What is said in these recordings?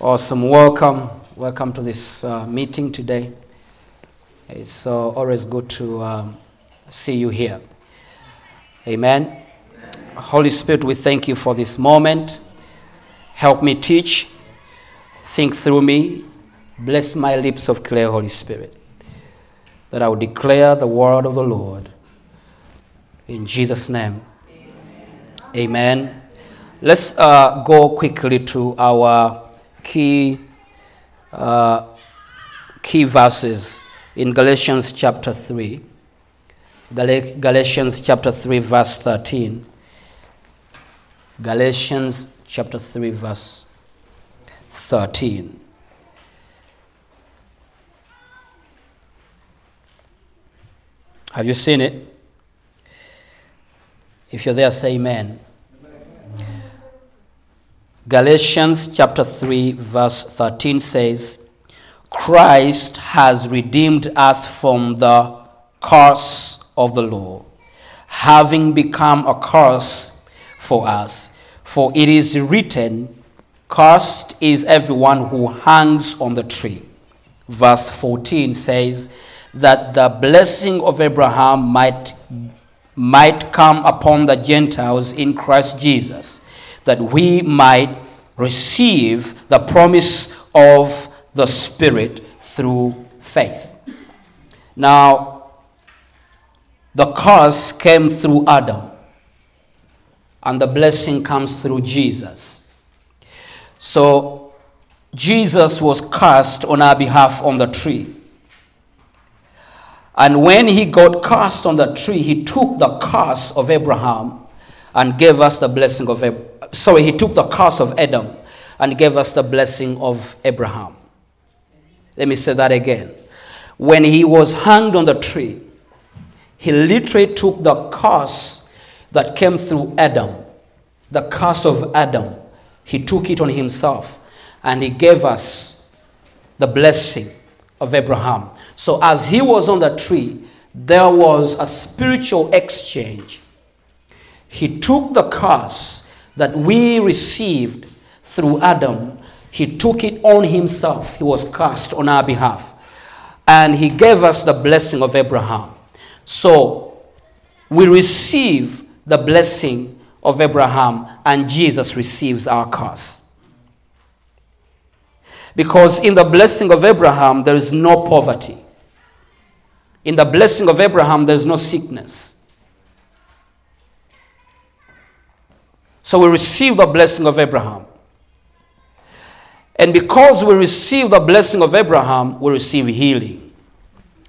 Awesome. Welcome. Welcome to this uh, meeting today. It's uh, always good to um, see you here. Amen. Holy Spirit, we thank you for this moment. Help me teach. Think through me. Bless my lips of clear, Holy Spirit, that I will declare the word of the Lord. In Jesus' name. Amen. Amen. Let's uh, go quickly to our key, uh, key verses in Galatians chapter 3. Galatians chapter 3, verse 13. Galatians chapter 3, verse 13. Have you seen it? If you're there, say amen. Galatians chapter 3, verse 13 says, Christ has redeemed us from the curse of the law, having become a curse for us. For it is written, Cursed is everyone who hangs on the tree. Verse 14 says, That the blessing of Abraham might, might come upon the Gentiles in Christ Jesus that we might receive the promise of the Spirit through faith. Now, the curse came through Adam, and the blessing comes through Jesus. So, Jesus was cursed on our behalf on the tree. And when he got cast on the tree, he took the curse of Abraham and gave us the blessing of Abraham sorry, he took the curse of Adam and gave us the blessing of Abraham. Let me say that again. When he was hanged on the tree, he literally took the curse that came through Adam, the curse of Adam. He took it on himself and he gave us the blessing of Abraham. So, as he was on the tree, there was a spiritual exchange. He took the curse that we received through Adam, he took it on himself. He was cast on our behalf. And he gave us the blessing of Abraham. So we receive the blessing of Abraham, and Jesus receives our curse. Because in the blessing of Abraham, there is no poverty. In the blessing of Abraham, there is no sickness. So we receive the blessing of Abraham. And because we receive the blessing of Abraham, we receive healing.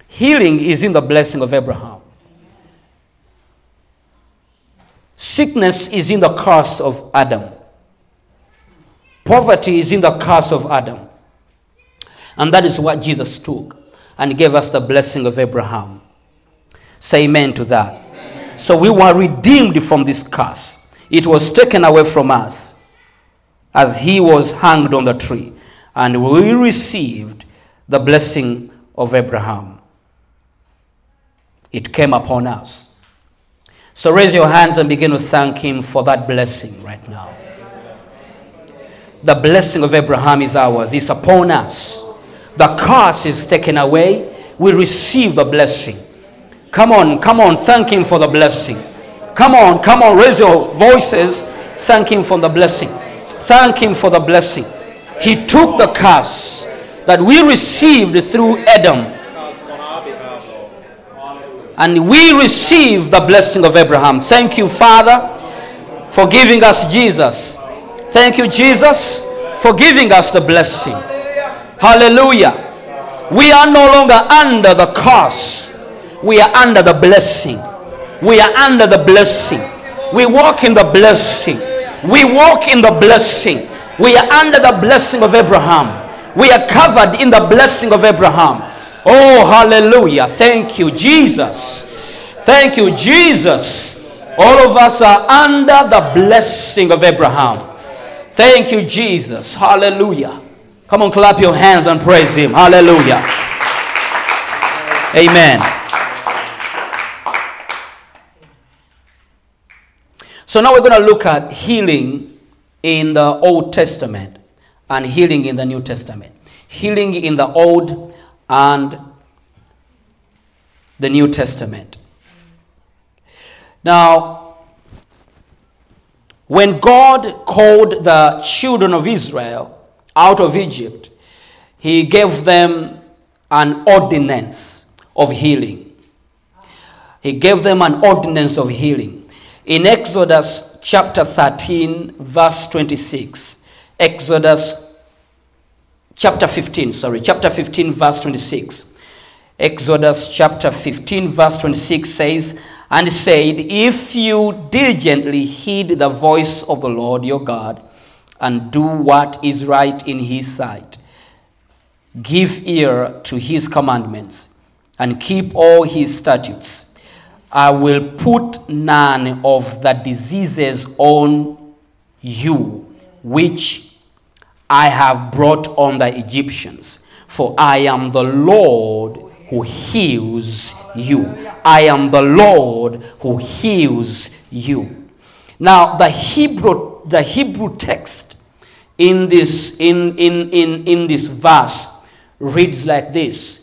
Healing is in the blessing of Abraham. Sickness is in the curse of Adam. Poverty is in the curse of Adam. And that is what Jesus took and gave us the blessing of Abraham. Say amen to that. Amen. So we were redeemed from this curse. It was taken away from us as he was hanged on the tree, and we received the blessing of Abraham. It came upon us. So raise your hands and begin to thank him for that blessing right now. The blessing of Abraham is ours, it's upon us. The curse is taken away. We receive the blessing. Come on, come on, thank him for the blessing. Come on, come on, raise your voices. Thank Him for the blessing. Thank Him for the blessing. He took the curse that we received through Adam. And we receive the blessing of Abraham. Thank you, Father, for giving us Jesus. Thank you, Jesus, for giving us the blessing. Hallelujah. We are no longer under the curse, we are under the blessing. We are under the blessing. We walk in the blessing. We walk in the blessing. We are under the blessing of Abraham. We are covered in the blessing of Abraham. Oh, hallelujah. Thank you, Jesus. Thank you, Jesus. All of us are under the blessing of Abraham. Thank you, Jesus. Hallelujah. Come on, clap your hands and praise Him. Hallelujah. Amen. So now we're going to look at healing in the Old Testament and healing in the New Testament. Healing in the Old and the New Testament. Now, when God called the children of Israel out of Egypt, He gave them an ordinance of healing. He gave them an ordinance of healing. In Exodus chapter 13, verse 26, Exodus chapter 15, sorry, chapter 15, verse 26. Exodus chapter 15, verse 26 says, And said, If you diligently heed the voice of the Lord your God, and do what is right in his sight, give ear to his commandments, and keep all his statutes, I will put none of the diseases on you which I have brought on the Egyptians, for I am the Lord who heals you. I am the Lord who heals you. Now, the Hebrew, the Hebrew text in this, in, in, in, in this verse reads like this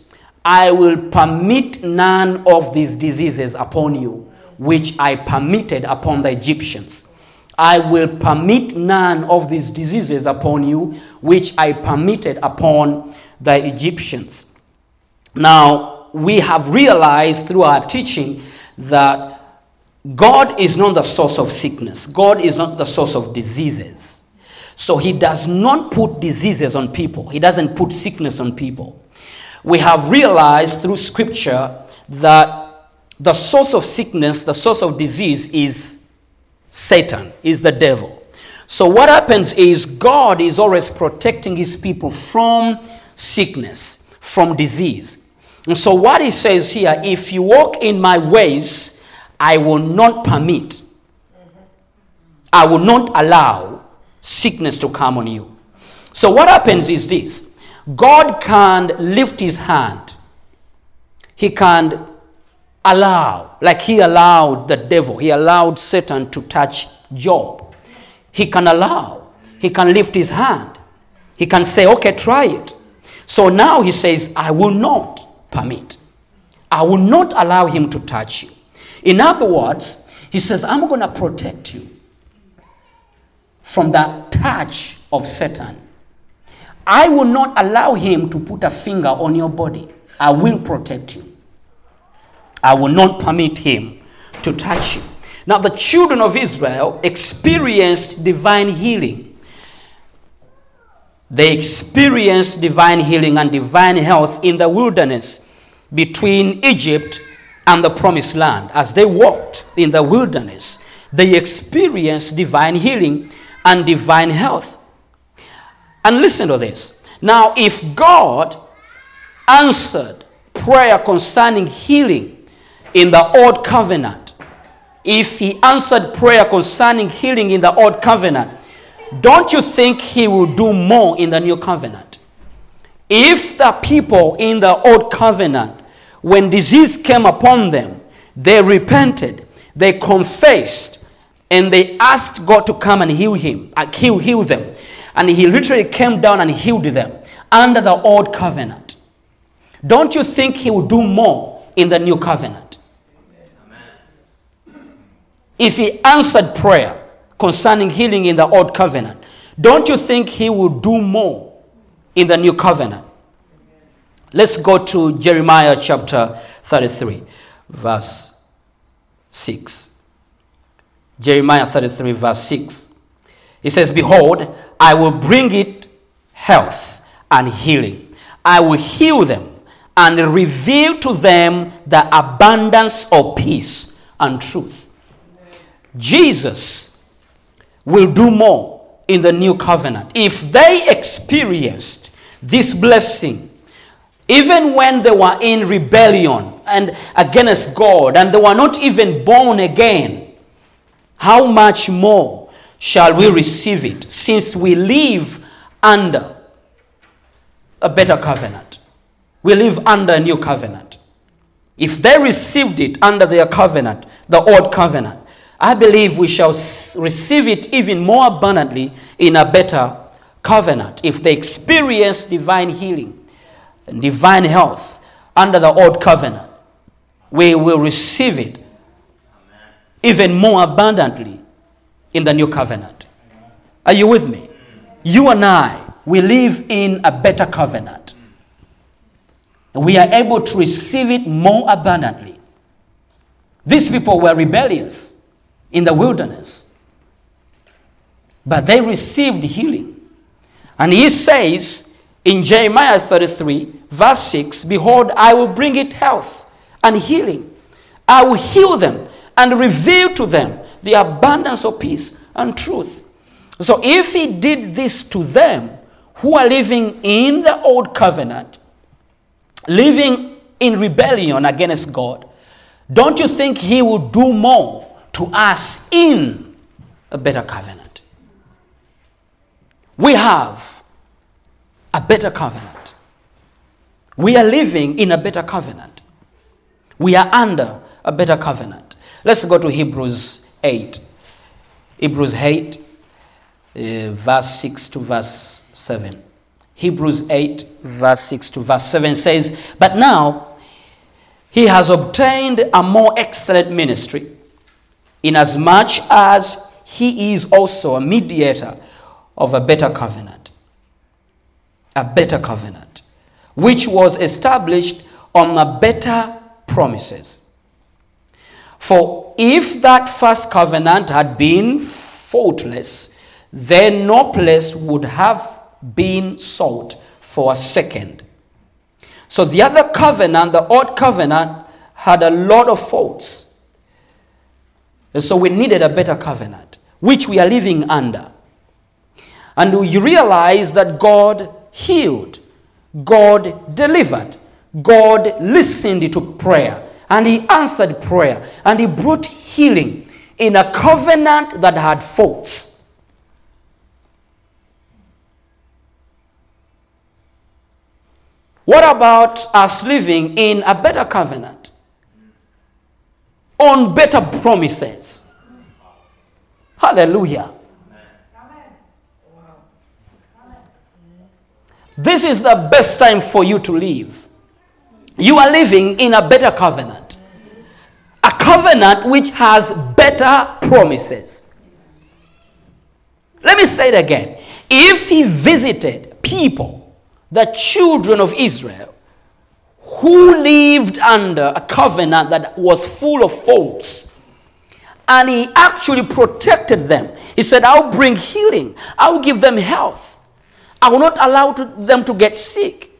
I will permit none of these diseases upon you, which I permitted upon the Egyptians. I will permit none of these diseases upon you, which I permitted upon the Egyptians. Now, we have realized through our teaching that God is not the source of sickness, God is not the source of diseases. So, He does not put diseases on people, He doesn't put sickness on people. We have realized through Scripture that the source of sickness, the source of disease is Satan, is the devil. So, what happens is God is always protecting His people from sickness, from disease. And so, what he says here if you walk in my ways, I will not permit, I will not allow sickness to come on you. So, what happens is this God can't lift his hand, he can allow, like he allowed the devil, he allowed Satan to touch Job. He can allow, he can lift his hand, he can say, okay, try it. So now he says, I will not permit. I will not allow him to touch you. In other words, he says, I'm going to protect you from the touch of Satan. I will not allow him to put a finger on your body. I will protect you. I will not permit him to touch you. Now, the children of Israel experienced divine healing. They experienced divine healing and divine health in the wilderness between Egypt and the promised land. As they walked in the wilderness, they experienced divine healing and divine health. And listen to this. Now, if God answered prayer concerning healing in the old covenant, if he answered prayer concerning healing in the old covenant, don't you think he will do more in the new covenant? If the people in the old covenant, when disease came upon them, they repented, they confessed, and they asked God to come and heal him, uh, heal, heal them. And he literally came down and healed them under the old covenant. Don't you think he will do more in the new covenant? If he answered prayer concerning healing in the old covenant, don't you think he will do more in the new covenant? Let's go to Jeremiah chapter 33, verse 6. Jeremiah 33, verse 6. He says, Behold, I will bring it health and healing. I will heal them and reveal to them the abundance of peace and truth. Jesus will do more in the new covenant. If they experienced this blessing, even when they were in rebellion and against God, and they were not even born again, how much more shall we receive it since we live under a better covenant? We live under a new covenant. If they received it under their covenant, the old covenant, I believe we shall receive it even more abundantly in a better covenant, if they experience divine healing and divine health under the old covenant, we will receive it even more abundantly in the new covenant. Are you with me? You and I, we live in a better covenant. We are able to receive it more abundantly. These people were rebellious in the wilderness, but they received healing. And he says in Jeremiah 33, verse 6 Behold, I will bring it health and healing. I will heal them and reveal to them the abundance of peace and truth. So, if he did this to them who are living in the old covenant, living in rebellion against God, don't you think he will do more to us in a better covenant? We have a better covenant. We are living in a better covenant. We are under a better covenant. Let's go to Hebrews 8. Hebrews 8, uh, verse 6 to verse 7. Hebrews 8, verse 6 to verse 7 says, But now he has obtained a more excellent ministry, inasmuch as he is also a mediator of a better covenant. A better covenant, which was established on better promises. For if that first covenant had been faultless, then no place would have been sought for a second. So the other covenant, the old covenant, had a lot of faults. And so we needed a better covenant, which we are living under. And we realize that God healed, God delivered, God listened to prayer and he answered prayer and he brought healing in a covenant that had faults. What about us living in a better covenant? On better promises. Hallelujah. This is the best time for you to live. You are living in a better covenant. A covenant which has better promises. Let me say it again. If he visited people, the children of Israel, who lived under a covenant that was full of faults, and he actually protected them. He said, I'll bring healing, I'll give them health, I will not allow them to get sick.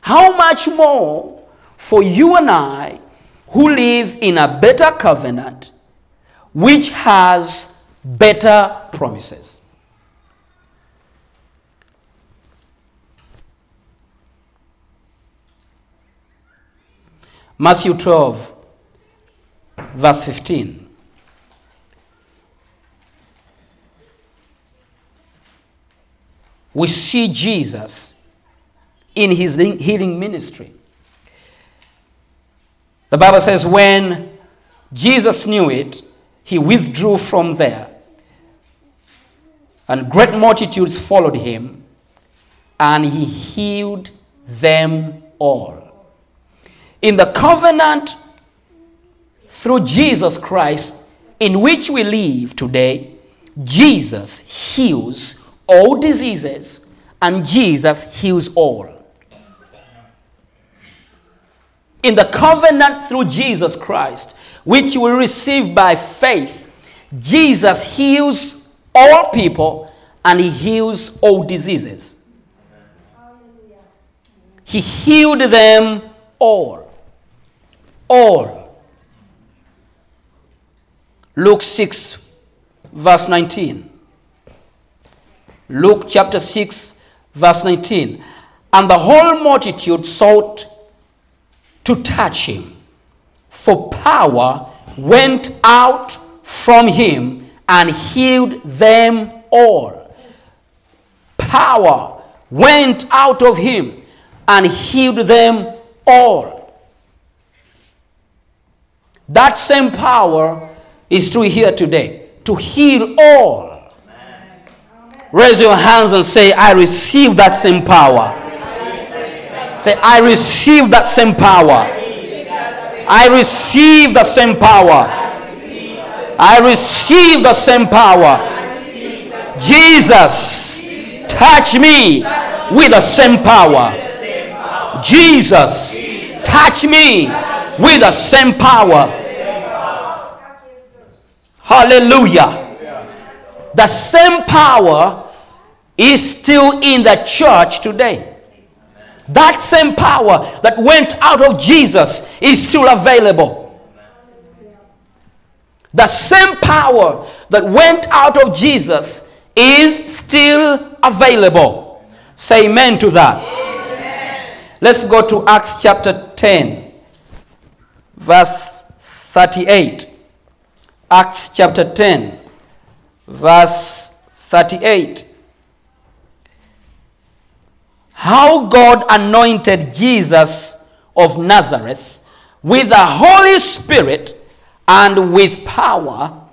How much more for you and I who live in a better covenant which has better promises? Matthew 12, verse 15. We see Jesus in his healing ministry. The Bible says, when Jesus knew it, he withdrew from there, and great multitudes followed him, and he healed them all. In the covenant through Jesus Christ, in which we live today, Jesus heals all diseases and Jesus heals all in the covenant through Jesus Christ, which you will receive by faith, Jesus heals all people and he heals all diseases. He healed them all. All. Luke 6, verse 19. Luke chapter 6, verse 19. And the whole multitude sought to touch him. For power went out from him and healed them all. Power went out of him and healed them all. That same power is true here today to heal all. Raise your hands and say, I receive that same power. Say, I receive that same power. I receive the same power. I receive the same power. Jesus, touch me with the same power. Jesus, touch me with the same power. Hallelujah. The same power is still in the church today. That same power that went out of Jesus is still available. The same power that went out of Jesus is still available. Say amen to that. Amen. Let's go to Acts chapter 10, verse 38. Acts chapter 10, verse 38. How God anointed Jesus of Nazareth with the Holy Spirit and with power,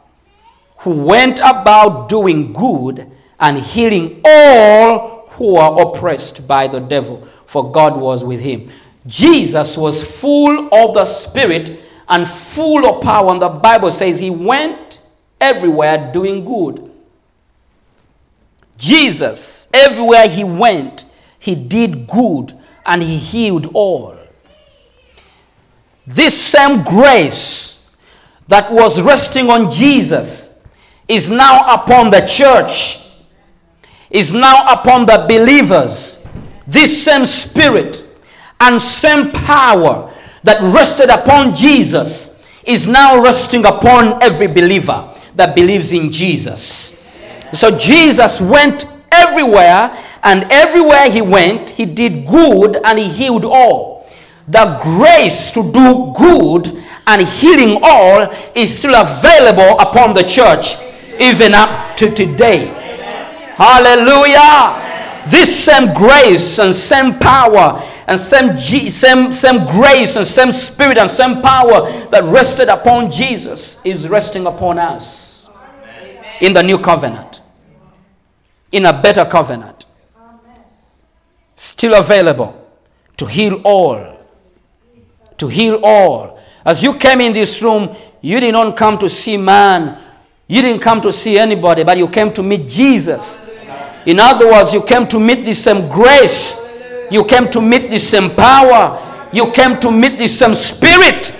who went about doing good and healing all who are oppressed by the devil, for God was with him. Jesus was full of the Spirit and full of power, and the Bible says he went everywhere doing good. Jesus, everywhere he went, he did good and he healed all. This same grace that was resting on Jesus is now upon the church, is now upon the believers. This same spirit and same power that rested upon Jesus is now resting upon every believer that believes in Jesus. So Jesus went everywhere, and everywhere he went, he did good and he healed all. The grace to do good and healing all is still available upon the church even up to today. Hallelujah. This same grace and same power and same, same, same grace and same spirit and same power that rested upon Jesus is resting upon us in the new covenant, in a better covenant. Still available to heal all. To heal all as you came in this room, you did not come to see man. You didn't come to see anybody, but you came to meet Jesus. In other words, you came to meet the same grace. You came to meet the same power. You came to meet the same spirit.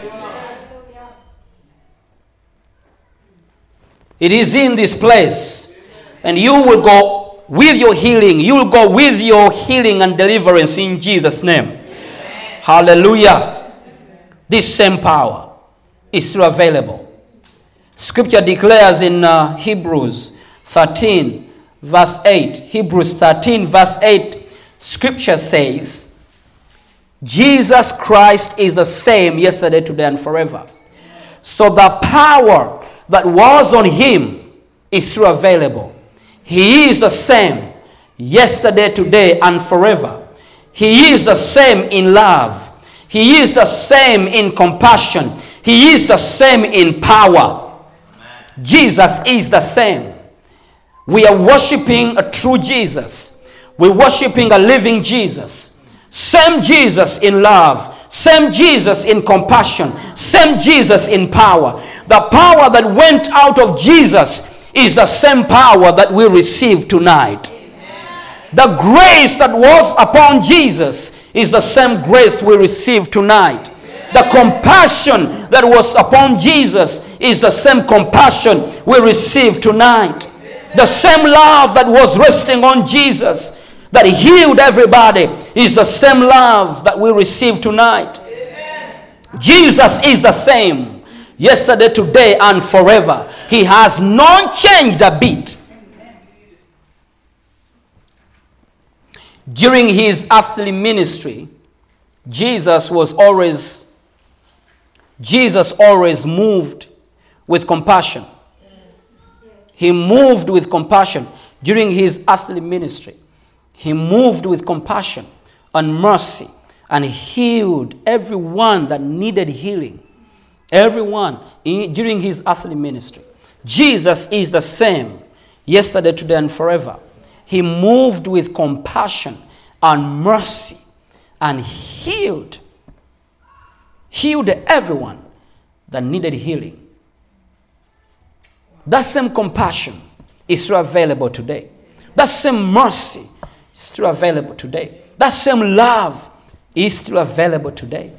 It is in this place. And you will go with your healing. You will go with your healing and deliverance in Jesus' name. Hallelujah. This same power is still available. Scripture declares in uh, Hebrews 13, verse 8. Hebrews 13, verse 8. Scripture says, Jesus Christ is the same yesterday, today, and forever. So the power that was on him is still available. He is the same yesterday, today, and forever. He is the same in love. He is the same in compassion. He is the same in power. Amen. Jesus is the same. We are worshiping a true Jesus. We're worshiping a living Jesus. Same Jesus in love. Same Jesus in compassion. Same Jesus in power. The power that went out of Jesus is the same power that we receive tonight. The grace that was upon Jesus is the same grace we receive tonight. The compassion that was upon Jesus is the same compassion we receive tonight. The same love that was resting on Jesus that healed everybody is the same love that we receive tonight. Jesus is the same yesterday, today, and forever. He has not changed a bit. During his earthly ministry, Jesus was always Jesus always moved with compassion. He moved with compassion during his earthly ministry. He moved with compassion and mercy and healed everyone that needed healing. Everyone in, during his earthly ministry. Jesus is the same yesterday, today, and forever. he moved with compassion and mercy and healed healed everyone that needed healing. That same compassion is still available today. That same mercy is still available today. That same love is still available today.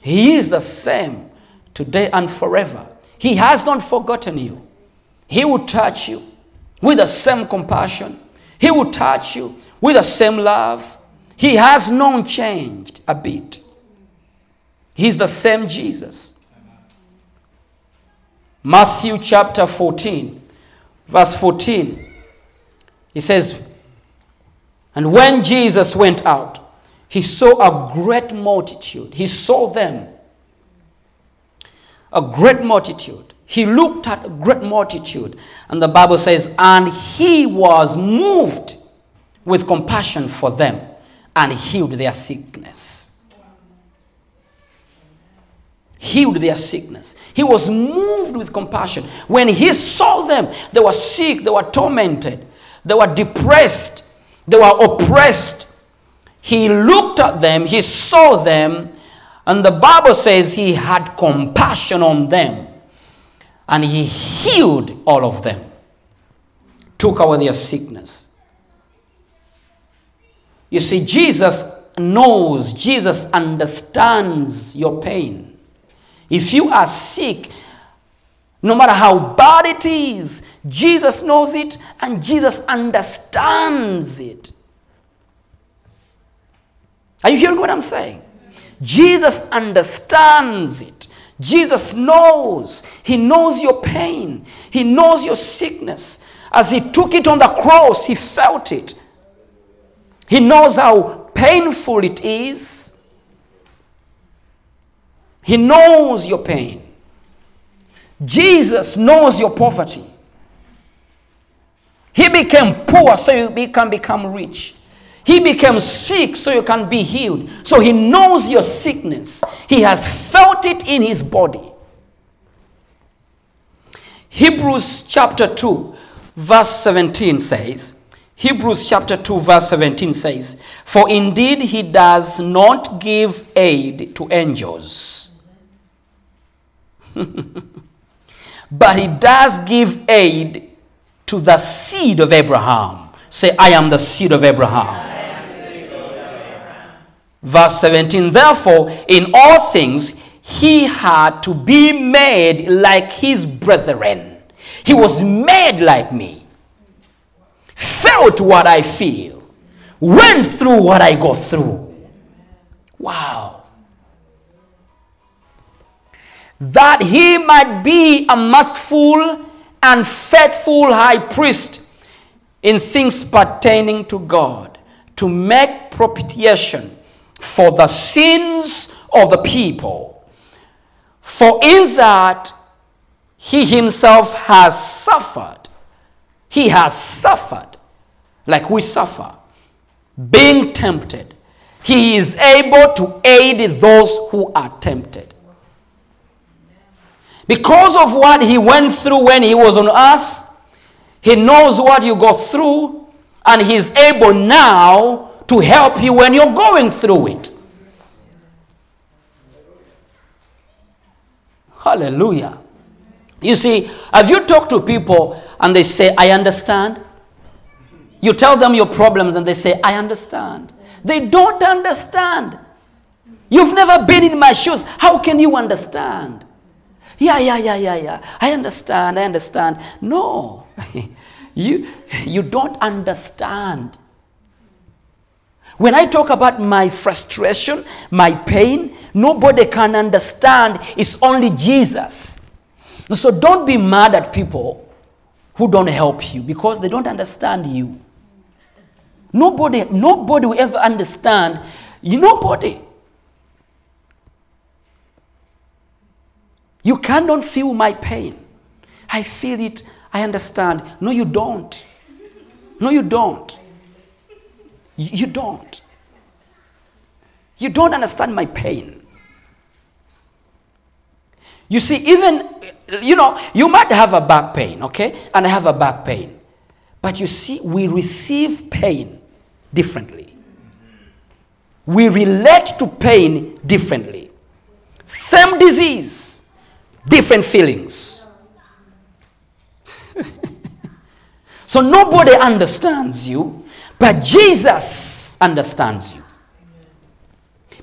He is the same today and forever. He has not forgotten you. He will touch you with the same compassion. He will touch you with the same love. He has not changed a bit. He's the same Jesus. Matthew chapter 14, verse 14. He says, And when Jesus went out, he saw a great multitude. He saw them. A great multitude. He looked at a great multitude. And the Bible says, And he was moved with compassion for them and healed their sickness healed their sickness. He was moved with compassion. When he saw them, they were sick, they were tormented, they were depressed, they were oppressed. He looked at them, he saw them, and the Bible says he had compassion on them and he healed all of them, took away their sickness. You see, Jesus knows, Jesus understands your pain. If you are sick, no matter how bad it is, Jesus knows it and Jesus understands it. Are you hearing what I'm saying? Jesus understands it. Jesus knows. He knows your pain. He knows your sickness. As he took it on the cross, he felt it. He knows how painful it is. He knows your pain. Jesus knows your poverty. He became poor so you can become rich. He became sick so you can be healed. So he knows your sickness. He has felt it in his body. Hebrews chapter 2, verse 17 says, Hebrews chapter 2, verse 17 says, For indeed he does not give aid to angels but he does give aid to the seed of Abraham. Say, I am the seed of Abraham. Verse 17, therefore, in all things, he had to be made like his brethren. He was made like me, felt what I feel, went through what I go through. Wow that he might be a merciful and faithful high priest in things pertaining to God, to make propitiation for the sins of the people. For in that he himself has suffered, he has suffered like we suffer, being tempted. He is able to aid those who are tempted. Because of what he went through when he was on earth, he knows what you go through, and he's able now to help you when you're going through it. Hallelujah. You see, have you talked to people and they say, I understand? You tell them your problems and they say, I understand. They don't understand. You've never been in my shoes. How can you understand? Yeah, yeah, yeah, yeah, yeah. I understand, I understand. No, you, you don't understand. When I talk about my frustration, my pain, nobody can understand. It's only Jesus. So don't be mad at people who don't help you because they don't understand you. Nobody, nobody will ever understand. You nobody. You cannot feel my pain. I feel it. I understand. No, you don't. No, you don't. You don't. You don't understand my pain. You see, even, you know, you might have a back pain, okay? And I have a back pain. But you see, we receive pain differently. We relate to pain differently. Same disease, different feelings. so nobody understands you, but Jesus understands you.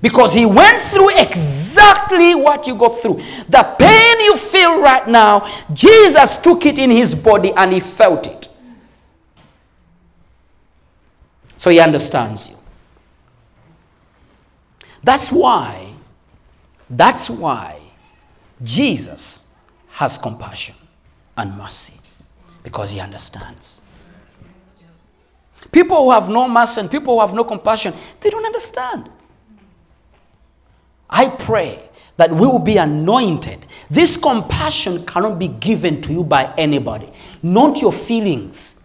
Because he went through exactly what you go through. The pain you feel right now, Jesus took it in his body and he felt it. So he understands you. That's why, that's why Jesus has compassion and mercy because he understands. People who have no mercy and people who have no compassion, they don't understand. I pray that we will be anointed. This compassion cannot be given to you by anybody, not your feelings.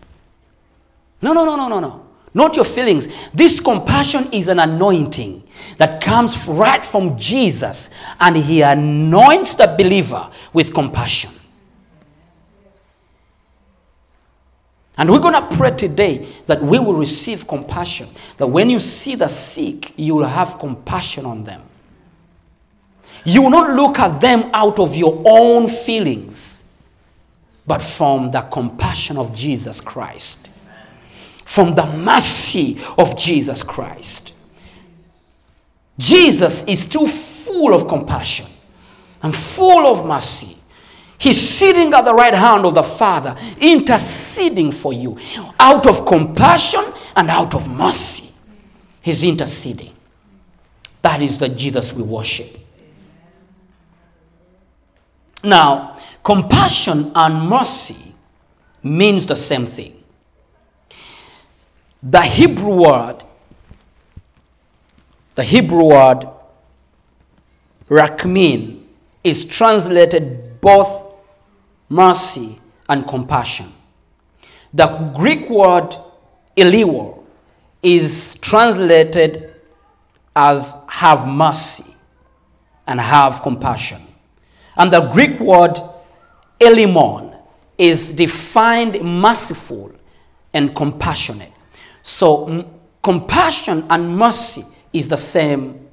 No, no, no, no, no, no. Not your feelings. This compassion is an anointing that comes right from Jesus, and He anoints the believer with compassion. And we're going to pray today that we will receive compassion. That when you see the sick, you will have compassion on them. You will not look at them out of your own feelings, but from the compassion of Jesus Christ, from the mercy of Jesus Christ. Jesus is too full of compassion and full of mercy. He's sitting at the right hand of the Father, interceding for you out of compassion and out of mercy. He's interceding. That is the Jesus we worship. Now, compassion and mercy means the same thing. The Hebrew word, the Hebrew word rakmin is translated both mercy and compassion. The Greek word eleeo is translated as have mercy and have compassion. And the Greek word eleemon is defined merciful and compassionate. So m- compassion and mercy is the same,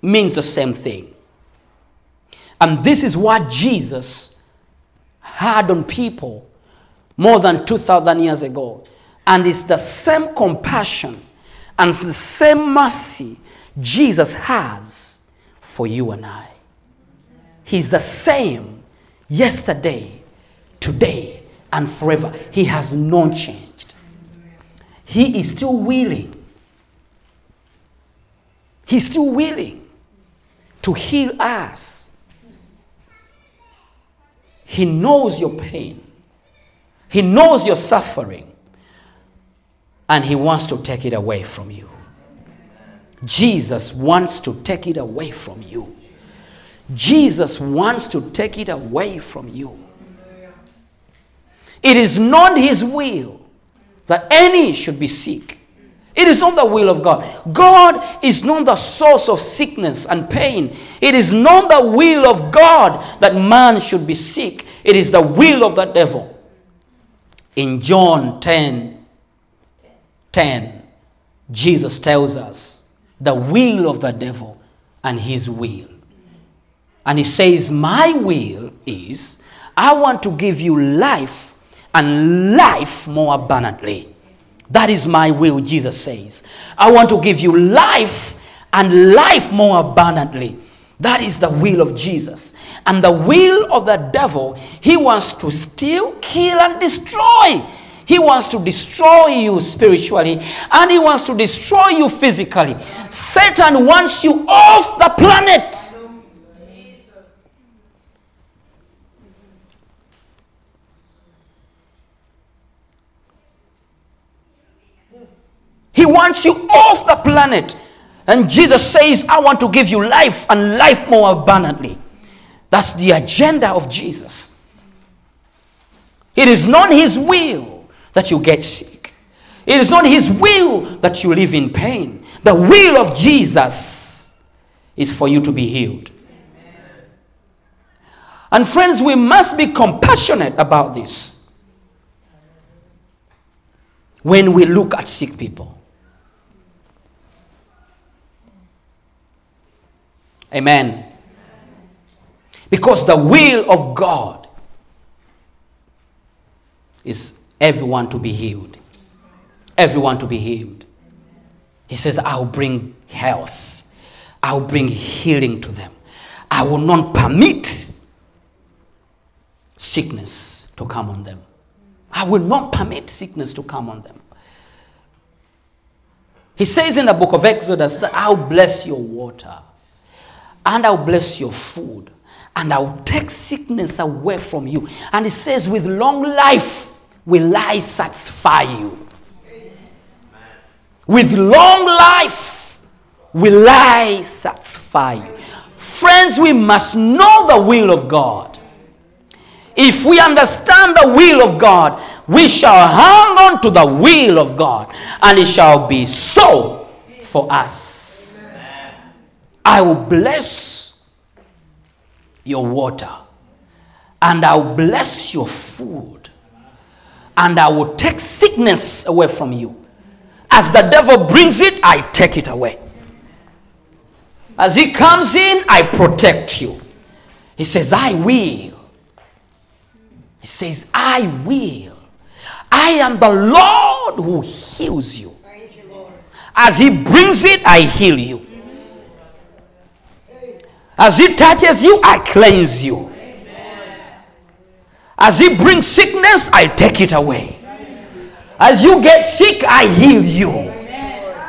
means the same thing. And this is what Jesus had on people more than 2,000 years ago. And it's the same compassion and the same mercy Jesus has for you and I. He's the same yesterday, today, and forever. He has not changed. He is still willing. He's still willing to heal us. He knows your pain. He knows your suffering. And He wants to take it away from you. Jesus wants to take it away from you. Jesus wants to take it away from you. It is not His will that any should be sick. It is not the will of God. God is not the source of sickness and pain. It is not the will of God that man should be sick. It is the will of the devil. In John 10 10, Jesus tells us the will of the devil and his will. And he says, My will is, I want to give you life and life more abundantly. That is my will, Jesus says. I want to give you life and life more abundantly. That is the will of Jesus. And the will of the devil, he wants to steal, kill, and destroy. He wants to destroy you spiritually and he wants to destroy you physically. Satan wants you off the planet. He wants you off the planet. And Jesus says, I want to give you life and life more abundantly. That's the agenda of Jesus. It is not His will that you get sick, it is not His will that you live in pain. The will of Jesus is for you to be healed. And friends, we must be compassionate about this. when we look at sick people. Amen. Because the will of God is everyone to be healed. Everyone to be healed. He says, I'll bring health, I'll bring healing to them. I will not permit sickness to come on them. I will not permit sickness to come on them. He says in the book of Exodus that I'll bless your water and I'll bless your food and I'll take sickness away from you. And he says, with long life will I satisfy you. With long life will I satisfy you. Friends, we must know the will of God. If we understand the will of God, we shall hang on to the will of God, and it shall be so for us. I will bless your water, and I will bless your food, and I will take sickness away from you. As the devil brings it, I take it away. As he comes in, I protect you. He says, I will. He says, I will. I am the Lord who heals you. As he brings it, I heal you. As he touches you, I cleanse you. As he brings sickness, I take it away. As you get sick, I heal you.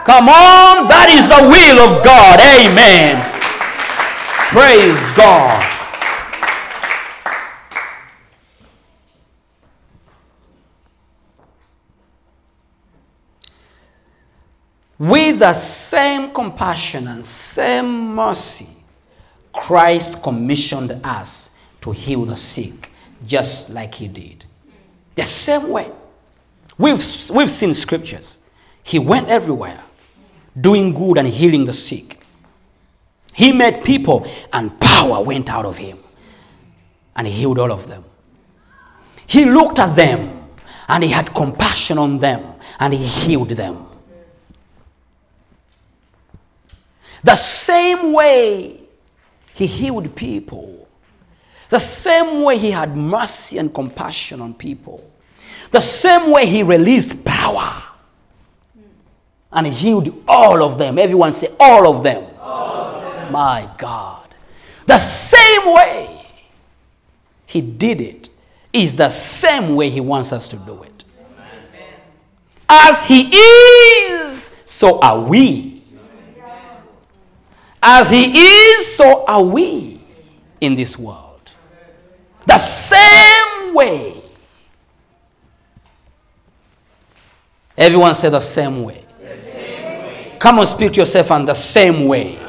Come on, that is the will of God. Amen. Praise God. With the same compassion and same mercy, Christ commissioned us to heal the sick, just like he did. The same way. We've, we've seen scriptures. He went everywhere, doing good and healing the sick. He met people, and power went out of him, and he healed all of them. He looked at them, and he had compassion on them, and he healed them. The same way he healed people, the same way he had mercy and compassion on people, the same way he released power and he healed all of them. Everyone say, all of them. My God. The same way he did it is the same way he wants us to do it. As he is, so are we. As he is, so are we in this world. The same way. Everyone say the same way. Come on, speak to yourself and the same way.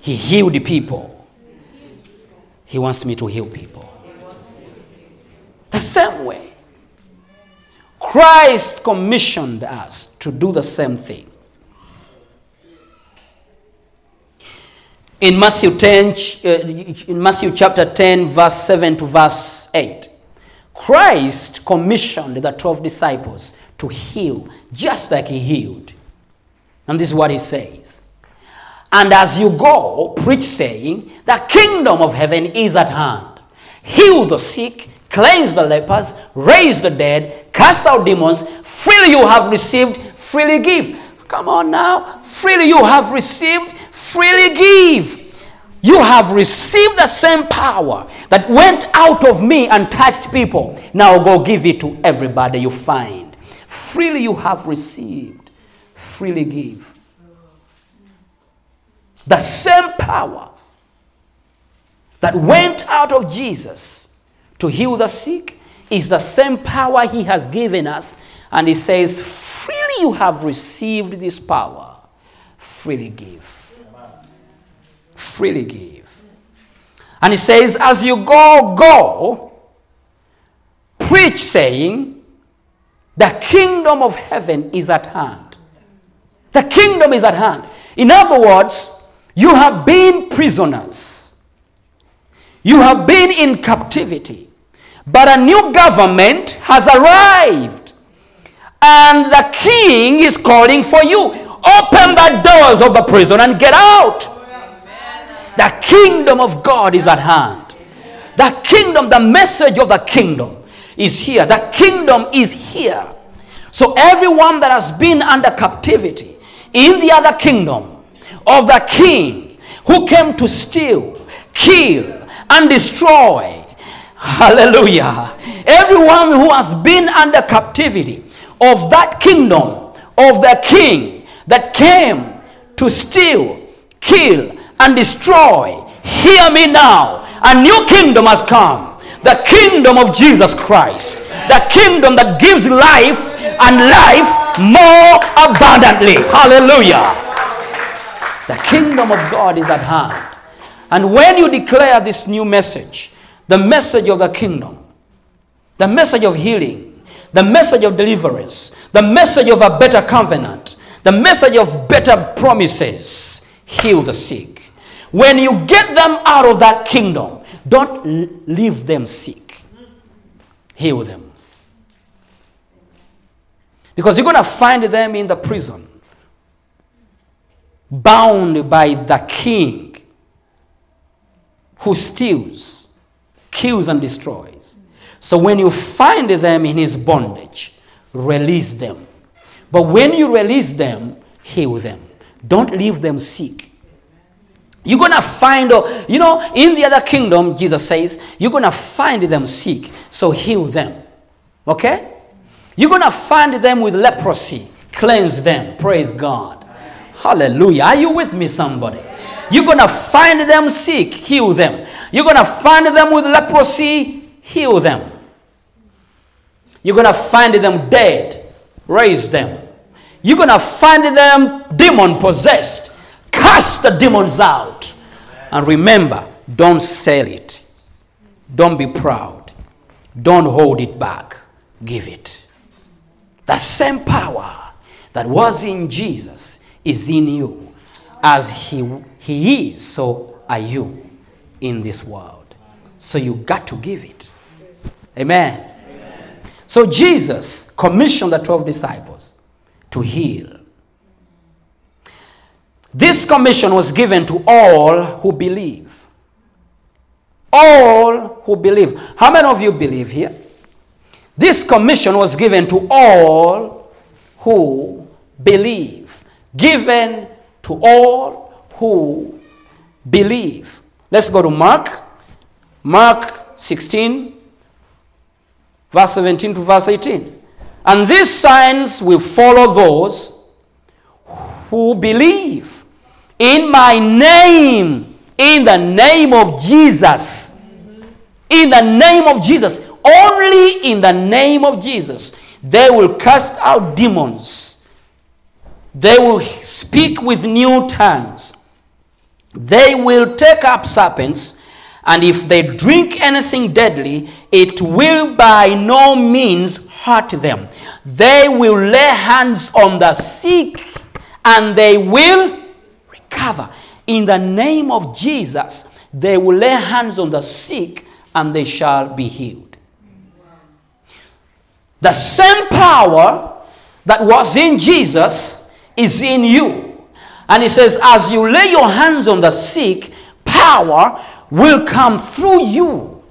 He healed people. He wants me to heal people. The same way. Christ commissioned us to do the same thing. In Matthew 10, uh, in Matthew chapter 10, verse 7 to verse 8, Christ commissioned the 12 disciples to heal just like he healed. And this is what he says. And as you go, preach saying, the kingdom of heaven is at hand. Heal the sick, cleanse the lepers, raise the dead, cast out demons. Freely you have received, freely give. Come on now. Freely you have received, freely give. You have received the same power that went out of me and touched people. Now go give it to everybody you find. Freely you have received, freely give. The same power that went out of Jesus to heal the sick is the same power he has given us. And he says, Freely you have received this power, freely give freely give. And he says, As you go, go, preach, saying, The kingdom of heaven is at hand. The kingdom is at hand. In other words, you have been prisoners, you have been in captivity, but a new government has arrived. And the king is calling for you. Open the doors of the prison and get out. The kingdom of God is at hand. The kingdom, the message of the kingdom is here. The kingdom is here. So everyone that has been under captivity in the other kingdom of the king who came to steal, kill, and destroy. Hallelujah. Everyone who has been under captivity of that kingdom of the king that came to steal, kill, and destroy. Hear me now. A new kingdom has come. The kingdom of Jesus Christ. The kingdom that gives life and life more abundantly. Hallelujah. The kingdom of God is at hand. And when you declare this new message, the message of the kingdom, the message of healing, the message of deliverance, the message of a better covenant, the message of better promises, heal the sick. When you get them out of that kingdom, don't leave them sick. Heal them. Because you're going to find them in the prison, bound by the king who steals, kills, and destroys. So when you find them in his bondage, release them. But when you release them, heal them. Don't leave them sick. You're going to find, oh, you know, in the other kingdom, Jesus says, you're going to find them sick, so heal them. Okay? You're going to find them with leprosy, cleanse them. Praise God. Hallelujah. Are you with me, somebody? You're going to find them sick, heal them. You're going to find them with leprosy, heal them. You're going to find them dead, raise them. You're going to find them demon possessed, cast the demons out. And remember, don't sell it. Don't be proud. Don't hold it back. Give it. The same power that was in Jesus is in you as he, he is, so are you in this world. So you got to give it. Amen. Amen. So Jesus commissioned the 12 disciples to heal. This commission was given to all who believe. All who believe. How many of you believe here? This commission was given to all who believe. Given to all who believe. Let's go to Mark. Mark 16, verse 17 to verse 18. And these signs will follow those who believe in my name, in the name of Jesus. In the name of Jesus. Only in the name of Jesus. They will cast out demons they will speak with new tongues. They will take up serpents, and if they drink anything deadly, it will by no means hurt them. They will lay hands on the sick, and they will recover. In the name of Jesus, they will lay hands on the sick, and they shall be healed. The same power that was in Jesus is in you. And he says, as you lay your hands on the sick, power will come through you.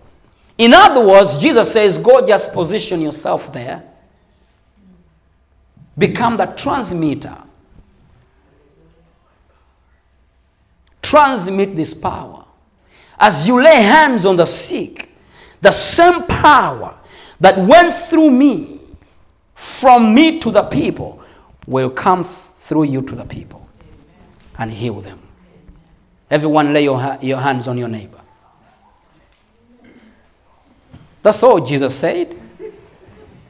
In other words, Jesus says, go just position yourself there. Become the transmitter. Transmit this power. As you lay hands on the sick, the same power that went through me, from me to the people, will come through you to the people and heal them. Everyone, lay your, your hands on your neighbor. That's all Jesus said.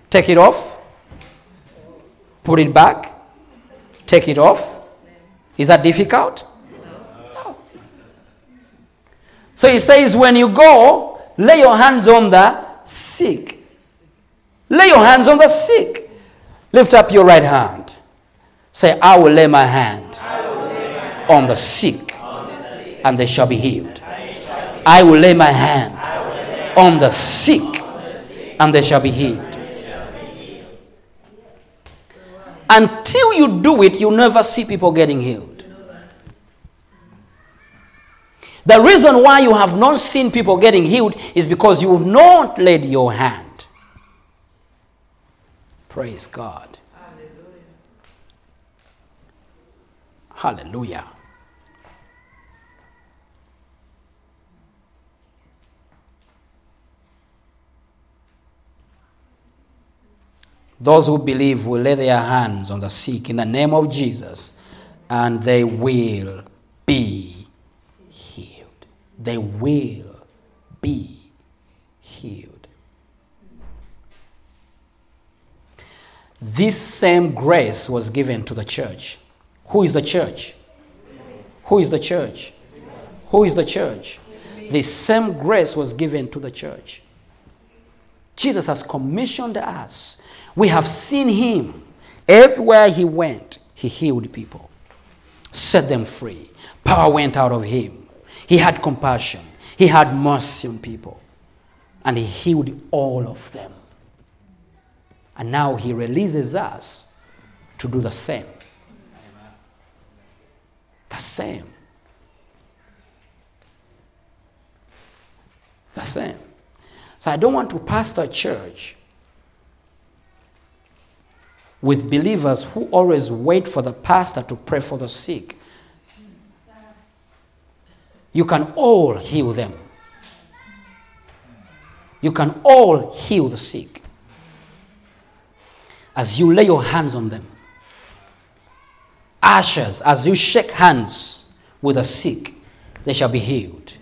Take it off, put it back, take it off. Is that difficult? No. So he says, when you go, lay your hands on the sick. Lay your hands on the sick. Lift up your right hand. Say, I will lay my hand, on, the sick, and they shall be healed. I will lay my hand on the sick, and they shall be healed. Until you do it, you never see people getting healed. The reason why you have not seen people getting healed is because you have not laid your hand. Praise God. Hallelujah. Hallelujah. Those who believe will lay their hands on the sick in the name of Jesus and they will be. They will be healed. This same grace was given to the church. Who is the church? Who is the church? Who is the church? The same grace was given to the church. Jesus has commissioned us we have seen him. Everywhere he went, he healed people, set them free. Power went out of him. He had compassion, he had mercy on people, and he healed all of them. And now he releases us to do the same. The same. The same. So I don't want to pastor a church with believers who always wait for the pastor to pray for the sick. You can all heal them. You can all heal the sick as you lay your hands on them. Ushers, as you shake hands with the sick, they shall be healed.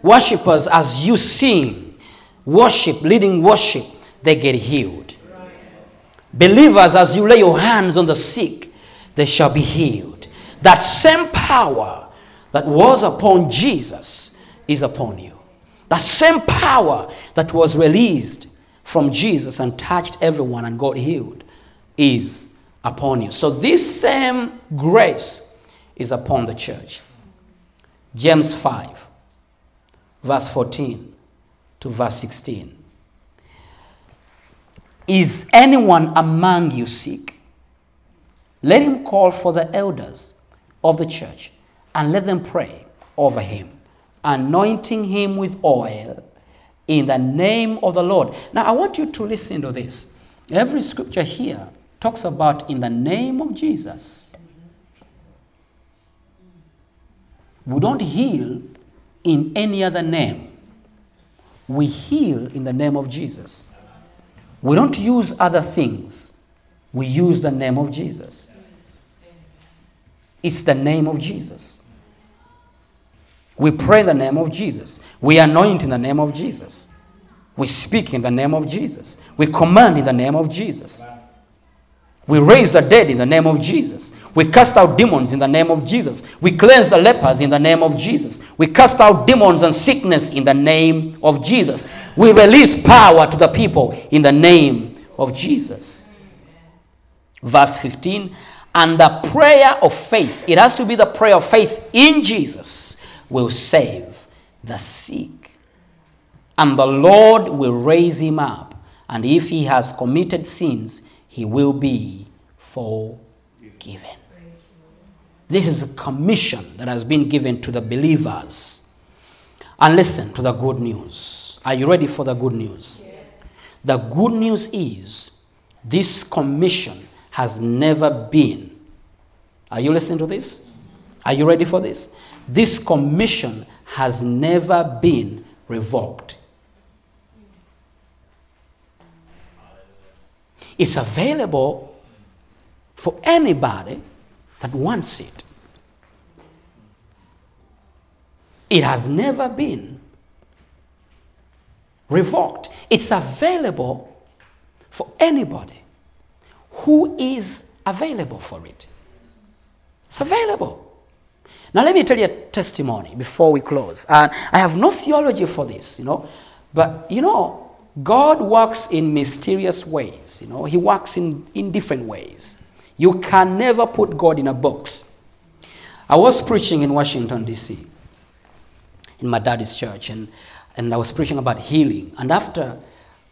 Worshippers, as you sing, worship, leading worship, they get healed. Believers, as you lay your hands on the sick, they shall be healed. That same power that was upon Jesus is upon you. That same power that was released from Jesus and touched everyone and got healed is upon you. So, this same grace is upon the church. James 5, verse 14 to verse 16. Is anyone among you sick? Let him call for the elders of the church and let them pray over him, anointing him with oil in the name of the Lord. Now, I want you to listen to this. Every scripture here talks about in the name of Jesus. We don't heal in any other name, we heal in the name of Jesus. We don't use other things, we use the name of Jesus. It's the name of Jesus. We pray in the name of Jesus. We anoint in the name of Jesus. We speak in the name of Jesus. We command in the name of Jesus. We raise the dead in the name of Jesus. We cast out demons in the name of Jesus. We cleanse the lepers in the name of Jesus. We cast out demons and sickness in the name of Jesus. We release power to the people in the name of Jesus. Verse 15 and the prayer of faith, it has to be the prayer of faith in Jesus, will save the sick. And the Lord will raise him up. And if he has committed sins, he will be forgiven. This is a commission that has been given to the believers. And listen to the good news. Are you ready for the good news? Yes. The good news is this commission has never been. Are you listening to this? Are you ready for this? This commission has never been revoked. It's available for anybody that wants it. It has never been revoked. It's available for anybody who is available for it. It's available. Now, let me tell you a testimony before we close. And I have no theology for this, you know, but you know, God works in mysterious ways, you know, He works in, in different ways. You can never put God in a box. I was preaching in Washington, D.C., in my daddy's church, and and I was preaching about healing. And after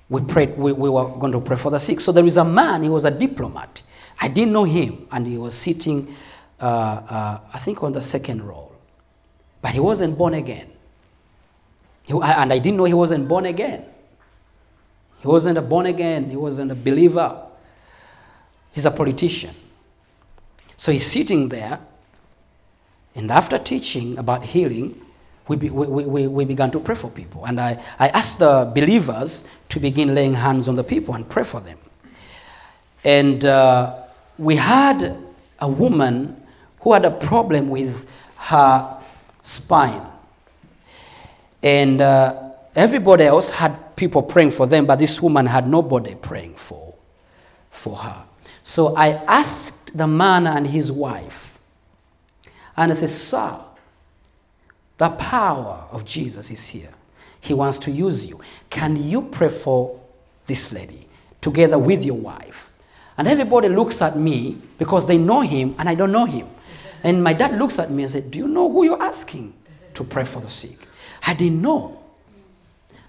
we prayed, we, we were going to pray for the sick. So there is a man, he was a diplomat. I didn't know him, and he was sitting, uh, uh, I think, on the second roll. But he wasn't born again. He, and I didn't know he wasn't born again. He wasn't a born again, he wasn't a believer. He's a politician. So he's sitting there, and after teaching about healing, we, be, we, we, we began to pray for people. And I, I asked the believers to begin laying hands on the people and pray for them. And uh, we had a woman who had a problem with her spine. And uh, everybody else had people praying for them, but this woman had nobody praying for, for her. So I asked the man and his wife, and I said, Sir, the power of Jesus is here. He wants to use you. Can you pray for this lady together with your wife? And everybody looks at me because they know him and I don't know him. And my dad looks at me and said, Do you know who you're asking to pray for the sick? I didn't know.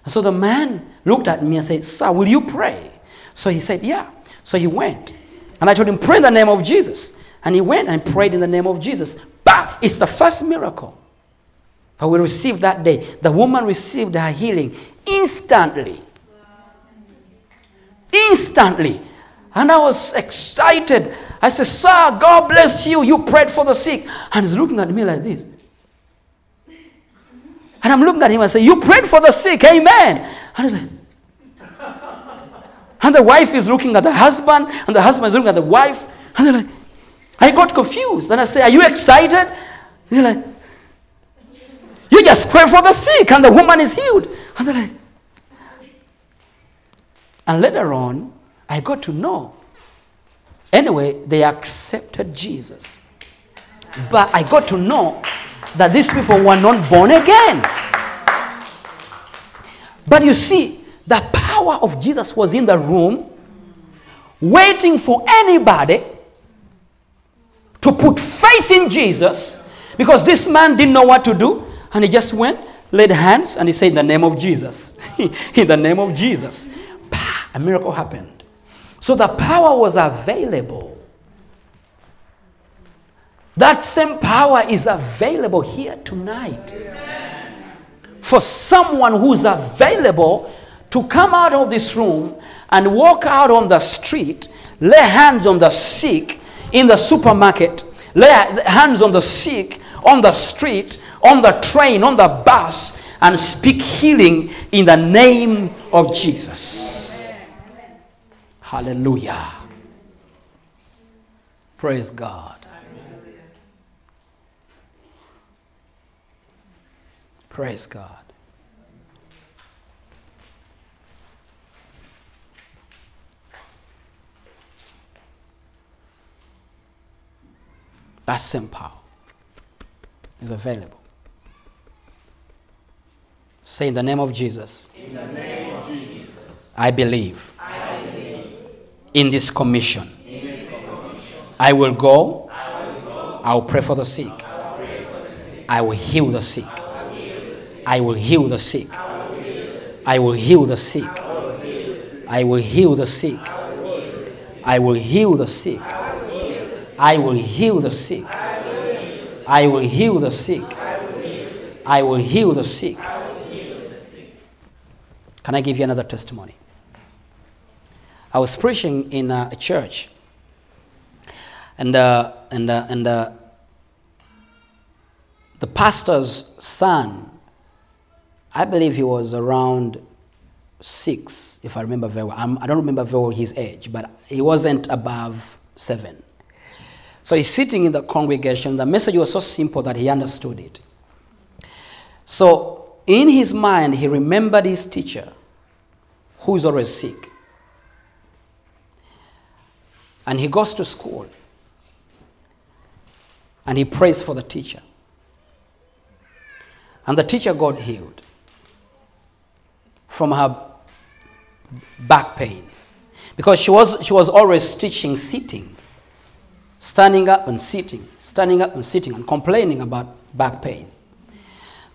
so the man looked at me and said, Sir, will you pray? So he said, Yeah. So he went. And I told him, Pray in the name of Jesus. And he went and prayed in the name of Jesus. But it's the first miracle that we received that day. The woman received her healing instantly. Instantly. And I was excited. I said, Sir, God bless you. You prayed for the sick. And he's looking at me like this. And I'm looking at him and say, You prayed for the sick, amen. And he's like, and the wife is looking at the husband, and the husband is looking at the wife. And they're like, I got confused. And I say, Are you excited? They're like, You just pray for the sick, and the woman is healed. And they're like, and later on, I got to know. Anyway, they accepted Jesus. But I got to know that these people were not born again. But you see, the power of Jesus was in the room, waiting for anybody to put faith in Jesus because this man didn't know what to do. And he just went, laid hands, and he said, In the name of Jesus. in the name of Jesus. A miracle happened. So the power was available. That same power is available here tonight. For someone who's available to come out of this room and walk out on the street, lay hands on the sick in the supermarket, lay hands on the sick on the street, on the train, on the bus, and speak healing in the name of Jesus. Hallelujah. Praise God. Praise God. That same power is available. Say in the name of Jesus. In the name of Jesus. I believe. I believe. In this commission. I will go. I will pray for the sick. I will heal the sick. I will heal the sick. I will heal the sick. I will heal the sick. I will heal the sick. I will heal the sick. I will heal the sick. I will heal the sick. Can I give you another testimony? I was preaching in a church, and uh, and uh, and uh, the pastor's son, I believe he was around six, if I remember very well. I'm, I do not remember very well his age, but he wasn't above seven. So he's sitting in the congregation. The message was so simple that he understood it. So in his mind, he remembered his teacher, who is always sick. And he goes to school and he prays for the teacher. And the teacher got healed from her back pain because she was, she was always teaching sitting standing up and sitting, standing up and sitting, and complaining about back pain.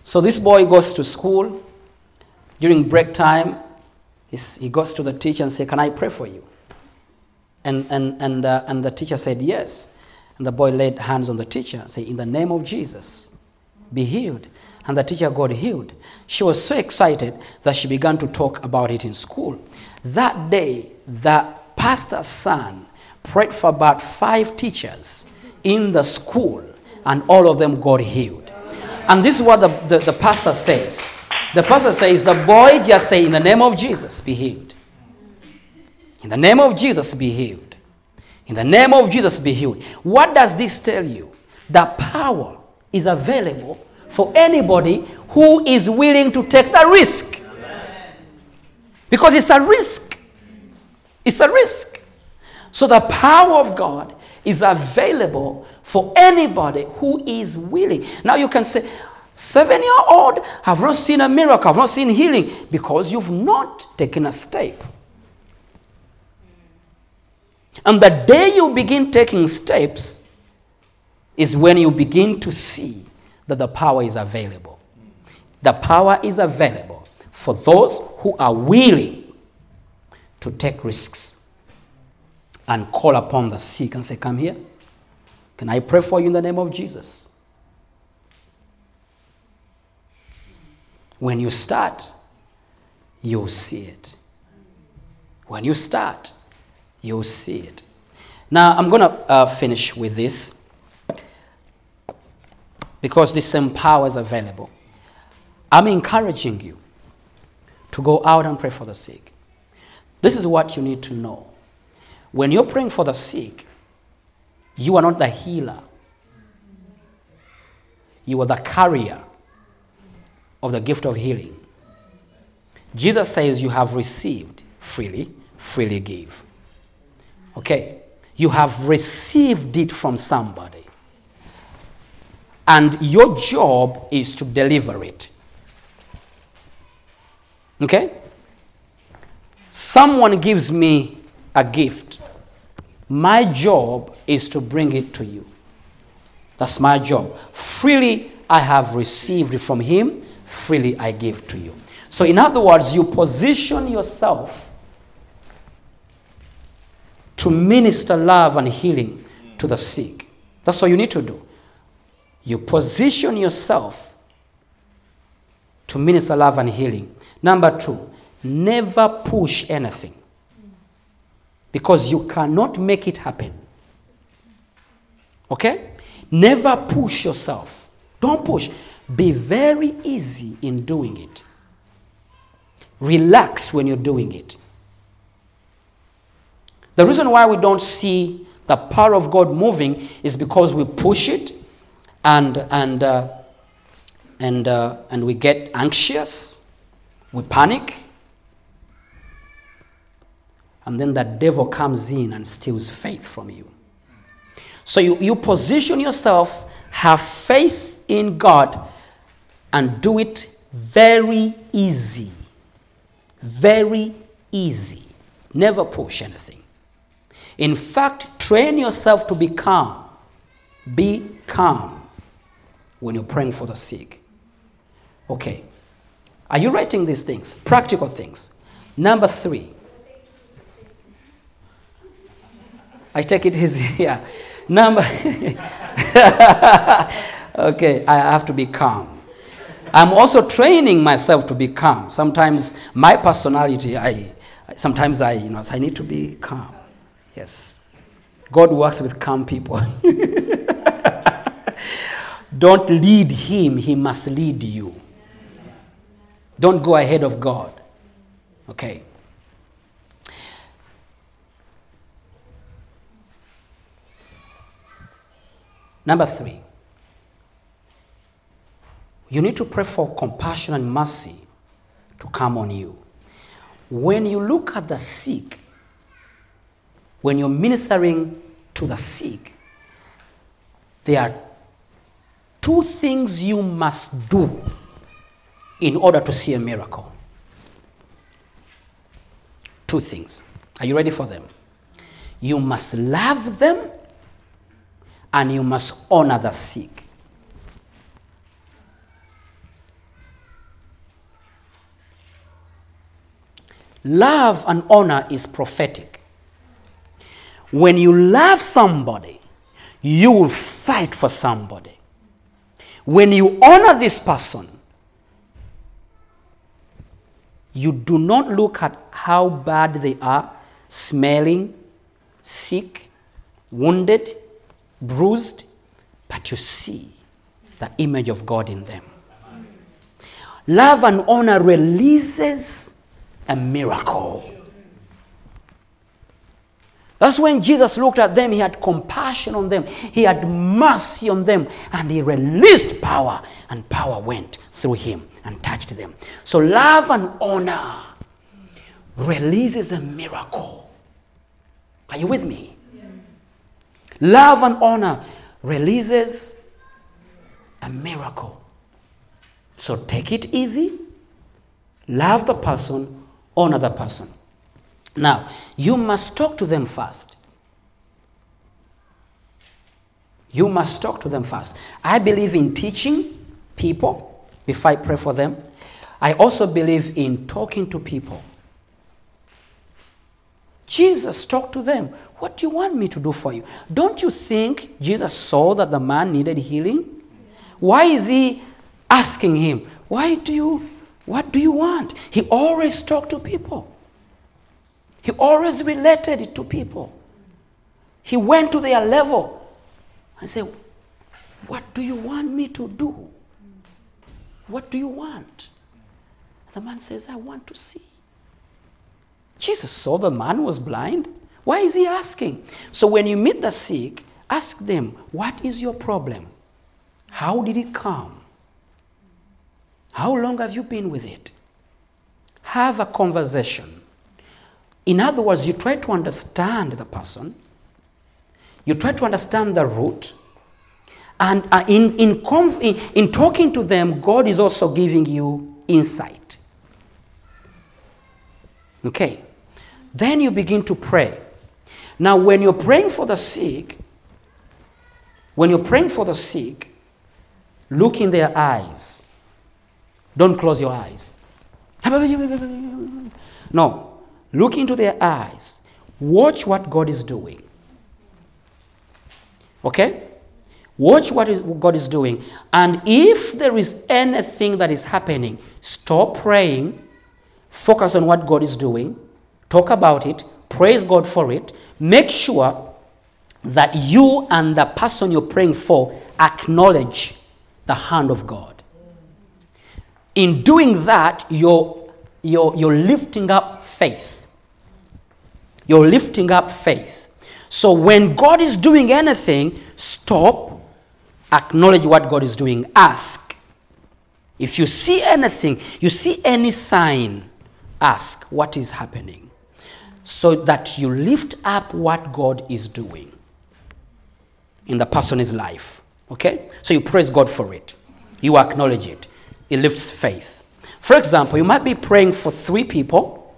So this boy goes to school. During break time, he goes to the teacher and says, Can I pray for you? And, and, and, uh, and the teacher said, Yes. And the boy laid hands on the teacher, say, In the name of Jesus, be healed. And the teacher got healed. She was so excited that she began to talk about it in school. That day, the pastor's son prayed for about five teachers in the school, and all of them got healed. And this is what the, the, the pastor says. The pastor says, The boy just say, In the name of Jesus, be healed. In the name of Jesus, be healed. In the name of Jesus, be healed. What does this tell you? That power is available for anybody who is willing to take the risk. Because it's a risk. It's a risk. So the power of God is available for anybody who is willing. Now you can say, seven year old, have not seen a miracle, have not seen healing, because you've not taken a step. And the day you begin taking steps is when you begin to see that the power is available. The power is available for those who are willing to take risks and call upon the sick and say, Come here. Can I pray for you in the name of Jesus? When you start, you'll see it. When you start, you'll see it. Now, I'm going to uh, finish with this because the same power is available. I'm encouraging you to go out and pray for the sick. This is what you need to know. When you're praying for the sick, you are not the healer, you are the carrier of the gift of healing. Jesus says, You have received freely, freely give. Okay? You have received it from somebody. And your job is to deliver it. Okay? Someone gives me a gift. My job is to bring it to you. That's my job. Freely I have received from him, freely I give to you. So, in other words, you position yourself to minister love and healing to the sick. That's what you need to do. You position yourself to minister love and healing. Number two, never push anything because you cannot make it happen. Okay? Never push yourself. Don't push. Be very easy in doing it. Relax when you're doing it. The reason why we don't see the power of God moving is because we push it and, and, uh, and, uh, and we get anxious, we panic, and then the devil comes in and steals faith from you. So you, you position yourself, have faith in God, and do it very easy. Very easy. Never push anything. In fact, train yourself to be calm. Be calm when you're praying for the sick. Okay. Are you writing these things? Practical things. Number three. I take it here. Number. okay, I have to be calm. I'm also training myself to be calm. Sometimes my personality, I sometimes I, you know, I need to be calm. Yes. God works with calm people. Don't lead him, he must lead you. Don't go ahead of God. Okay. Number three, you need to pray for compassion and mercy to come on you. When you look at the sick, when you're ministering to the sick, there are two things you must do in order to see a miracle. Two things. Are you ready for them? You must love them and you must honor the sick. Love and honor is prophetic. When you love somebody, you will fight for somebody. When you honor this person, you do not look at how bad they are, smelling, sick, wounded, bruised, but you see the image of God in them. Love and honor releases a miracle. That's when Jesus looked at them, he had compassion on them, he had mercy on them, and he released power, and power went through him and touched them. So, love and honor releases a miracle. Are you with me? Love and honor releases a miracle. So, take it easy, love the person, honor the person. Now, you must talk to them first. You must talk to them first. I believe in teaching people before I pray for them. I also believe in talking to people. Jesus talked to them. What do you want me to do for you? Don't you think Jesus saw that the man needed healing? Why is he asking him, Why do you, what do you want? He always talked to people. He always related it to people. He went to their level and said, What do you want me to do? What do you want? The man says, I want to see. Jesus saw the man was blind. Why is he asking? So when you meet the sick, ask them, What is your problem? How did it come? How long have you been with it? Have a conversation. In other words, you try to understand the person, you try to understand the root, and uh, in, in, conf- in, in talking to them, God is also giving you insight. Okay. Then you begin to pray. Now, when you're praying for the sick, when you're praying for the sick, look in their eyes. Don't close your eyes. No. Look into their eyes. Watch what God is doing. Okay? Watch what is, God is doing. And if there is anything that is happening, stop praying, focus on what God is doing, talk about it, praise God for it, make sure that you and the person you're praying for acknowledge the hand of God. In doing that, you're, you're, you're lifting up faith. You're lifting up faith. So when God is doing anything, stop, acknowledge what God is doing, ask. If you see anything, you see any sign, ask what is happening so that you lift up what God is doing in the person's life. Okay? So you praise God for it. You acknowledge it. It lifts faith. For example, you might be praying for three people,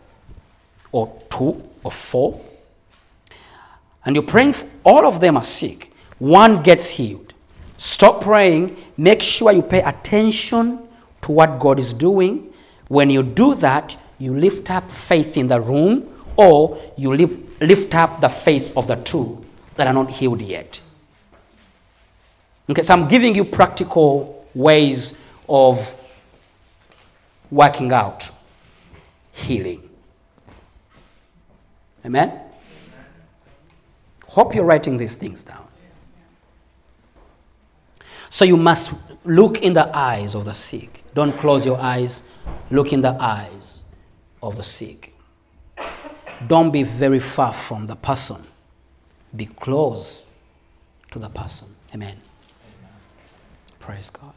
or two, or four, and you're praying, for, all of them are sick. One gets healed. Stop praying. Make sure you pay attention to what God is doing. When you do that, you lift up faith in the room or you lift, lift up the faith of the two that are not healed yet. Okay, so I'm giving you practical ways of working out healing. Amen? Hope you're writing these things down. So you must look in the eyes of the sick. Don't close your eyes. Look in the eyes of the sick. Don't be very far from the person. Be close to the person. Amen. Amen. Praise God.